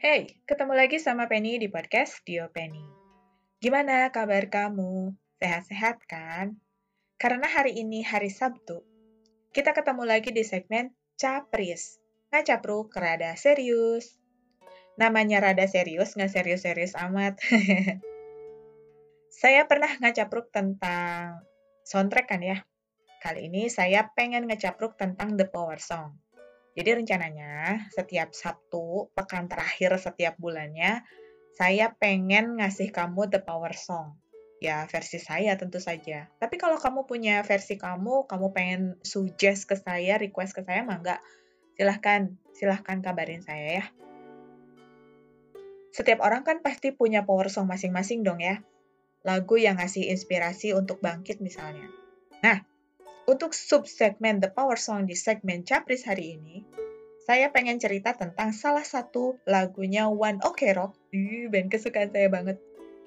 Hey, ketemu lagi sama Penny di podcast Dio Penny. Gimana kabar kamu? Sehat-sehat kan? Karena hari ini hari Sabtu, kita ketemu lagi di segmen Capris. Ngacapruk rada serius. Namanya rada serius, nggak serius-serius amat. saya pernah ngacapruk tentang soundtrack kan ya? Kali ini saya pengen ngecapruk tentang The Power Song. Jadi rencananya setiap Sabtu, pekan terakhir setiap bulannya, saya pengen ngasih kamu The Power Song. Ya, versi saya tentu saja. Tapi kalau kamu punya versi kamu, kamu pengen suggest ke saya, request ke saya, mah enggak. Silahkan, silahkan kabarin saya ya. Setiap orang kan pasti punya power song masing-masing dong ya. Lagu yang ngasih inspirasi untuk bangkit misalnya. Nah, untuk subsegmen The Power Song di segmen Capris hari ini, saya pengen cerita tentang salah satu lagunya One Ok Rock, Ih, band kesukaan saya banget,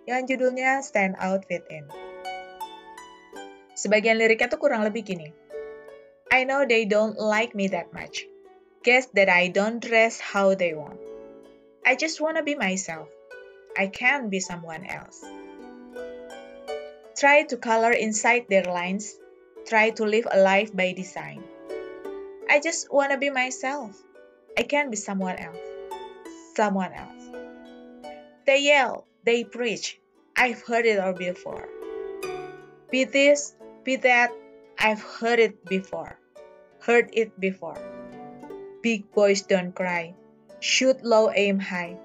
yang judulnya Stand Out Fit In. Sebagian liriknya tuh kurang lebih gini. I know they don't like me that much. Guess that I don't dress how they want. I just wanna be myself. I can't be someone else. Try to color inside their lines try to live a life by design. I just want to be myself. I can't be someone else. Someone else. They yell, they preach. I've heard it all before. Be this, be that. I've heard it before. Heard it before. Big boys don't cry. Shoot low, aim high.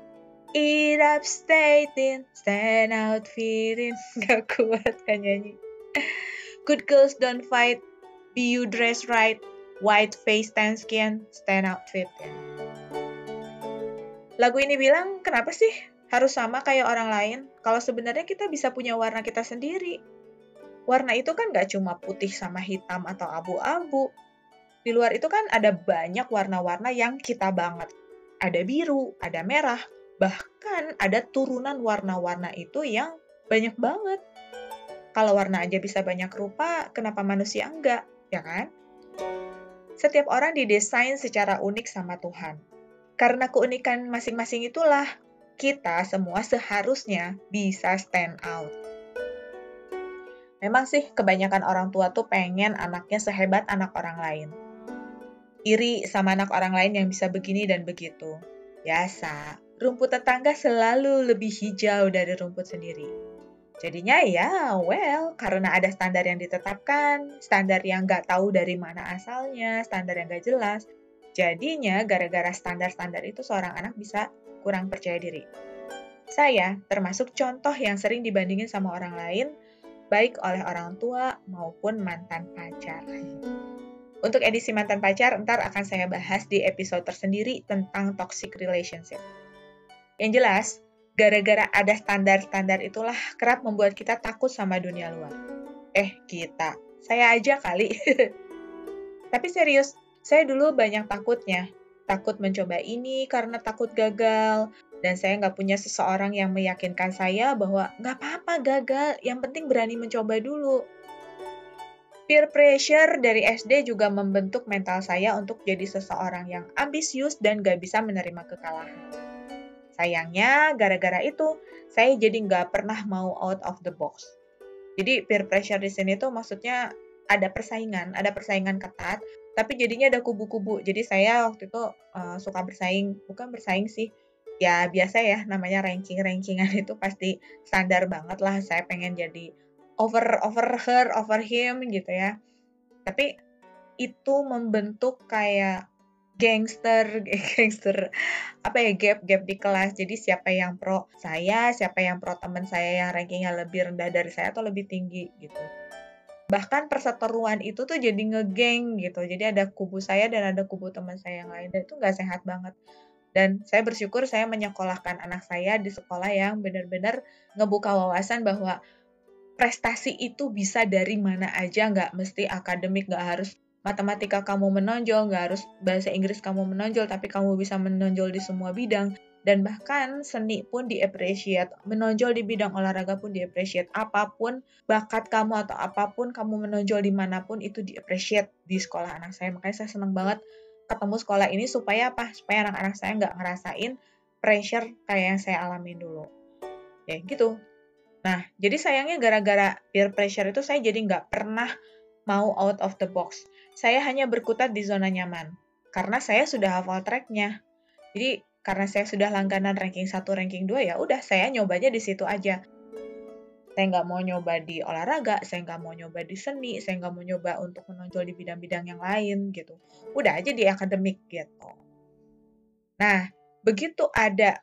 Eat up, stay thin, stand out, feeling. Gak kuat kan nyanyi. Good girls don't fight. Be you dress right. White face, tan skin, stand out fit. Lagu ini bilang, kenapa sih harus sama kayak orang lain? Kalau sebenarnya kita bisa punya warna kita sendiri. Warna itu kan gak cuma putih sama hitam atau abu-abu. Di luar itu kan ada banyak warna-warna yang kita banget. Ada biru, ada merah, bahkan ada turunan warna-warna itu yang banyak banget. Kalau warna aja bisa banyak rupa, kenapa manusia enggak? Ya kan? Setiap orang didesain secara unik sama Tuhan. Karena keunikan masing-masing itulah, kita semua seharusnya bisa stand out. Memang sih kebanyakan orang tua tuh pengen anaknya sehebat anak orang lain. Iri sama anak orang lain yang bisa begini dan begitu. Biasa, rumput tetangga selalu lebih hijau dari rumput sendiri. Jadinya ya, well, karena ada standar yang ditetapkan, standar yang nggak tahu dari mana asalnya, standar yang nggak jelas, jadinya gara-gara standar-standar itu seorang anak bisa kurang percaya diri. Saya termasuk contoh yang sering dibandingin sama orang lain, baik oleh orang tua maupun mantan pacar. Untuk edisi mantan pacar, ntar akan saya bahas di episode tersendiri tentang toxic relationship. Yang jelas, gara-gara ada standar-standar itulah kerap membuat kita takut sama dunia luar. Eh, kita. Saya aja kali. Tapi serius, saya dulu banyak takutnya. Takut mencoba ini karena takut gagal. Dan saya nggak punya seseorang yang meyakinkan saya bahwa nggak apa-apa gagal, yang penting berani mencoba dulu. Peer pressure dari SD juga membentuk mental saya untuk jadi seseorang yang ambisius dan gak bisa menerima kekalahan. Sayangnya, gara-gara itu, saya jadi nggak pernah mau out of the box. Jadi peer pressure di sini tuh maksudnya ada persaingan, ada persaingan ketat, tapi jadinya ada kubu-kubu. Jadi saya waktu itu uh, suka bersaing, bukan bersaing sih, ya biasa ya namanya ranking-rankingan itu pasti standar banget lah. Saya pengen jadi over over her, over him gitu ya. Tapi itu membentuk kayak gangster gangster apa ya gap gap di kelas. Jadi siapa yang pro saya siapa yang pro teman saya yang rankingnya lebih rendah dari saya atau lebih tinggi gitu. Bahkan perseteruan itu tuh jadi ngegeng gitu. Jadi ada kubu saya dan ada kubu teman saya yang lain. Dan itu nggak sehat banget. Dan saya bersyukur saya menyekolahkan anak saya di sekolah yang benar-benar ngebuka wawasan bahwa prestasi itu bisa dari mana aja. Nggak mesti akademik nggak harus matematika kamu menonjol, nggak harus bahasa Inggris kamu menonjol, tapi kamu bisa menonjol di semua bidang. Dan bahkan seni pun di-appreciate, menonjol di bidang olahraga pun di-appreciate. Apa pun bakat kamu atau apa pun kamu menonjol di mana pun itu di-appreciate di sekolah anak saya. Makanya saya senang banget ketemu sekolah ini supaya apa? Supaya anak-anak saya nggak ngerasain pressure kayak yang saya alamin dulu. Ya gitu. Nah, jadi sayangnya gara-gara peer pressure itu saya jadi nggak pernah mau out of the box. Saya hanya berkutat di zona nyaman. Karena saya sudah hafal tracknya. Jadi, karena saya sudah langganan ranking 1, ranking 2, ya udah saya nyobanya di situ aja. Saya nggak mau nyoba di olahraga, saya nggak mau nyoba di seni, saya nggak mau nyoba untuk menonjol di bidang-bidang yang lain gitu. Udah aja di akademik gitu. Nah, begitu ada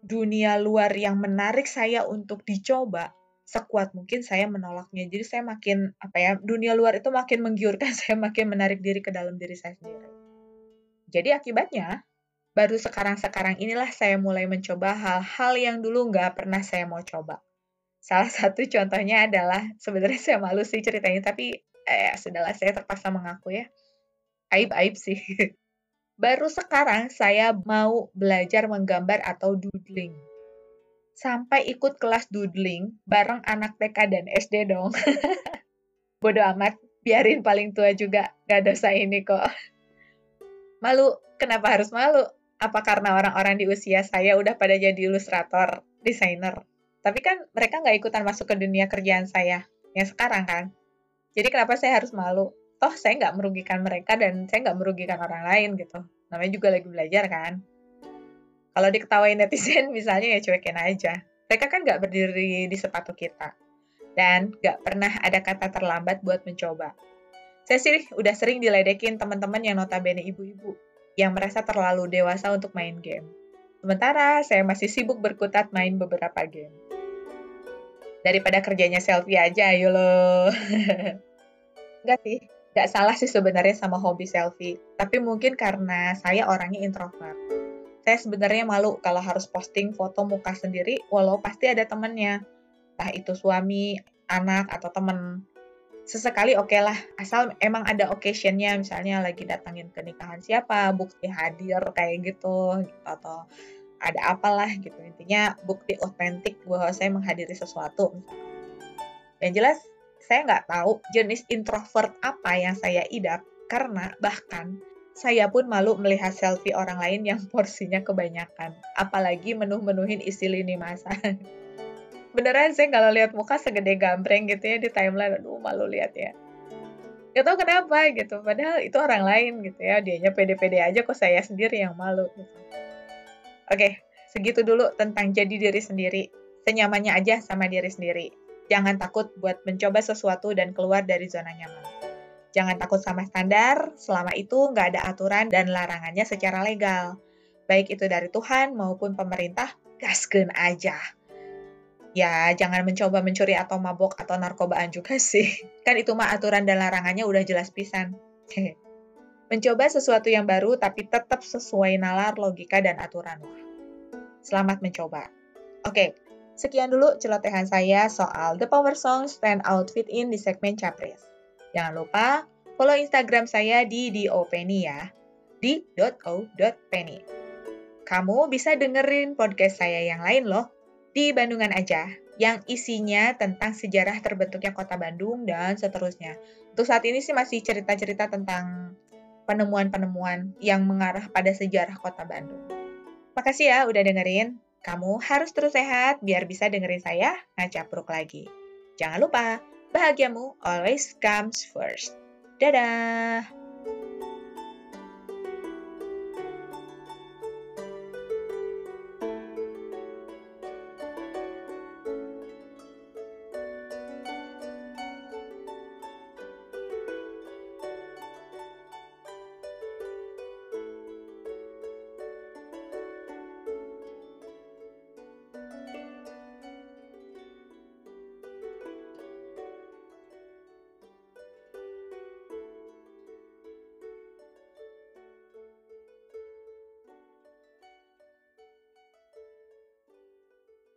dunia luar yang menarik saya untuk dicoba, sekuat mungkin saya menolaknya. Jadi saya makin apa ya, dunia luar itu makin menggiurkan, saya makin menarik diri ke dalam diri saya sendiri. Jadi akibatnya, baru sekarang-sekarang inilah saya mulai mencoba hal-hal yang dulu nggak pernah saya mau coba. Salah satu contohnya adalah, sebenarnya saya malu sih ceritanya, tapi eh, sudahlah saya terpaksa mengaku ya. Aib-aib sih. Baru sekarang saya mau belajar menggambar atau doodling. Sampai ikut kelas doodling bareng anak TK dan SD dong. Bodoh amat, biarin paling tua juga, gak dosa ini kok. Malu, kenapa harus malu? Apa karena orang-orang di usia saya udah pada jadi ilustrator, desainer? Tapi kan mereka nggak ikutan masuk ke dunia kerjaan saya, yang sekarang kan. Jadi kenapa saya harus malu? toh saya nggak merugikan mereka dan saya nggak merugikan orang lain gitu. Namanya juga lagi belajar kan. Kalau diketawain netizen misalnya ya cuekin aja. Mereka kan nggak berdiri di sepatu kita. Dan nggak pernah ada kata terlambat buat mencoba. Saya sih udah sering diledekin teman-teman yang notabene ibu-ibu yang merasa terlalu dewasa untuk main game. Sementara saya masih sibuk berkutat main beberapa game. Daripada kerjanya selfie aja, ayo loh. Enggak sih, Gak salah sih sebenarnya sama hobi selfie, tapi mungkin karena saya orangnya introvert. Saya sebenarnya malu kalau harus posting foto muka sendiri, walau pasti ada temennya. Entah itu suami, anak, atau temen. Sesekali oke okay lah, asal emang ada occasionnya, misalnya lagi datangin ke nikahan siapa, bukti hadir kayak gitu, gitu atau ada apalah gitu. Intinya bukti otentik bahwa saya menghadiri sesuatu. Yang jelas, saya nggak tahu jenis introvert apa yang saya idap, karena bahkan saya pun malu melihat selfie orang lain yang porsinya kebanyakan, apalagi menuh-menuhin isi lini masa. Beneran saya kalau lihat muka segede gambreng gitu ya di timeline, aduh malu lihat ya. Gak tau kenapa gitu, padahal itu orang lain gitu ya, dianya pede-pede aja kok saya sendiri yang malu gitu. Oke, segitu dulu tentang jadi diri sendiri. Senyamannya aja sama diri sendiri Jangan takut buat mencoba sesuatu dan keluar dari zona nyaman. Jangan takut sama standar, selama itu nggak ada aturan dan larangannya secara legal. Baik itu dari Tuhan maupun pemerintah, gasken aja. Ya, jangan mencoba mencuri atau mabok atau narkobaan juga sih. Kan itu mah aturan dan larangannya udah jelas pisan. mencoba sesuatu yang baru tapi tetap sesuai nalar, logika, dan aturan. Selamat mencoba. Oke, Sekian dulu celotehan saya soal The Power Song Stand Out Fit In di segmen Capres. Jangan lupa follow Instagram saya di dopeni ya, di .o.penny. Kamu bisa dengerin podcast saya yang lain loh, di Bandungan aja, yang isinya tentang sejarah terbentuknya kota Bandung dan seterusnya. Untuk saat ini sih masih cerita-cerita tentang penemuan-penemuan yang mengarah pada sejarah kota Bandung. Makasih ya udah dengerin. Kamu harus terus sehat biar bisa dengerin saya ngacapruk lagi. Jangan lupa, bahagiamu always comes first. Dadah!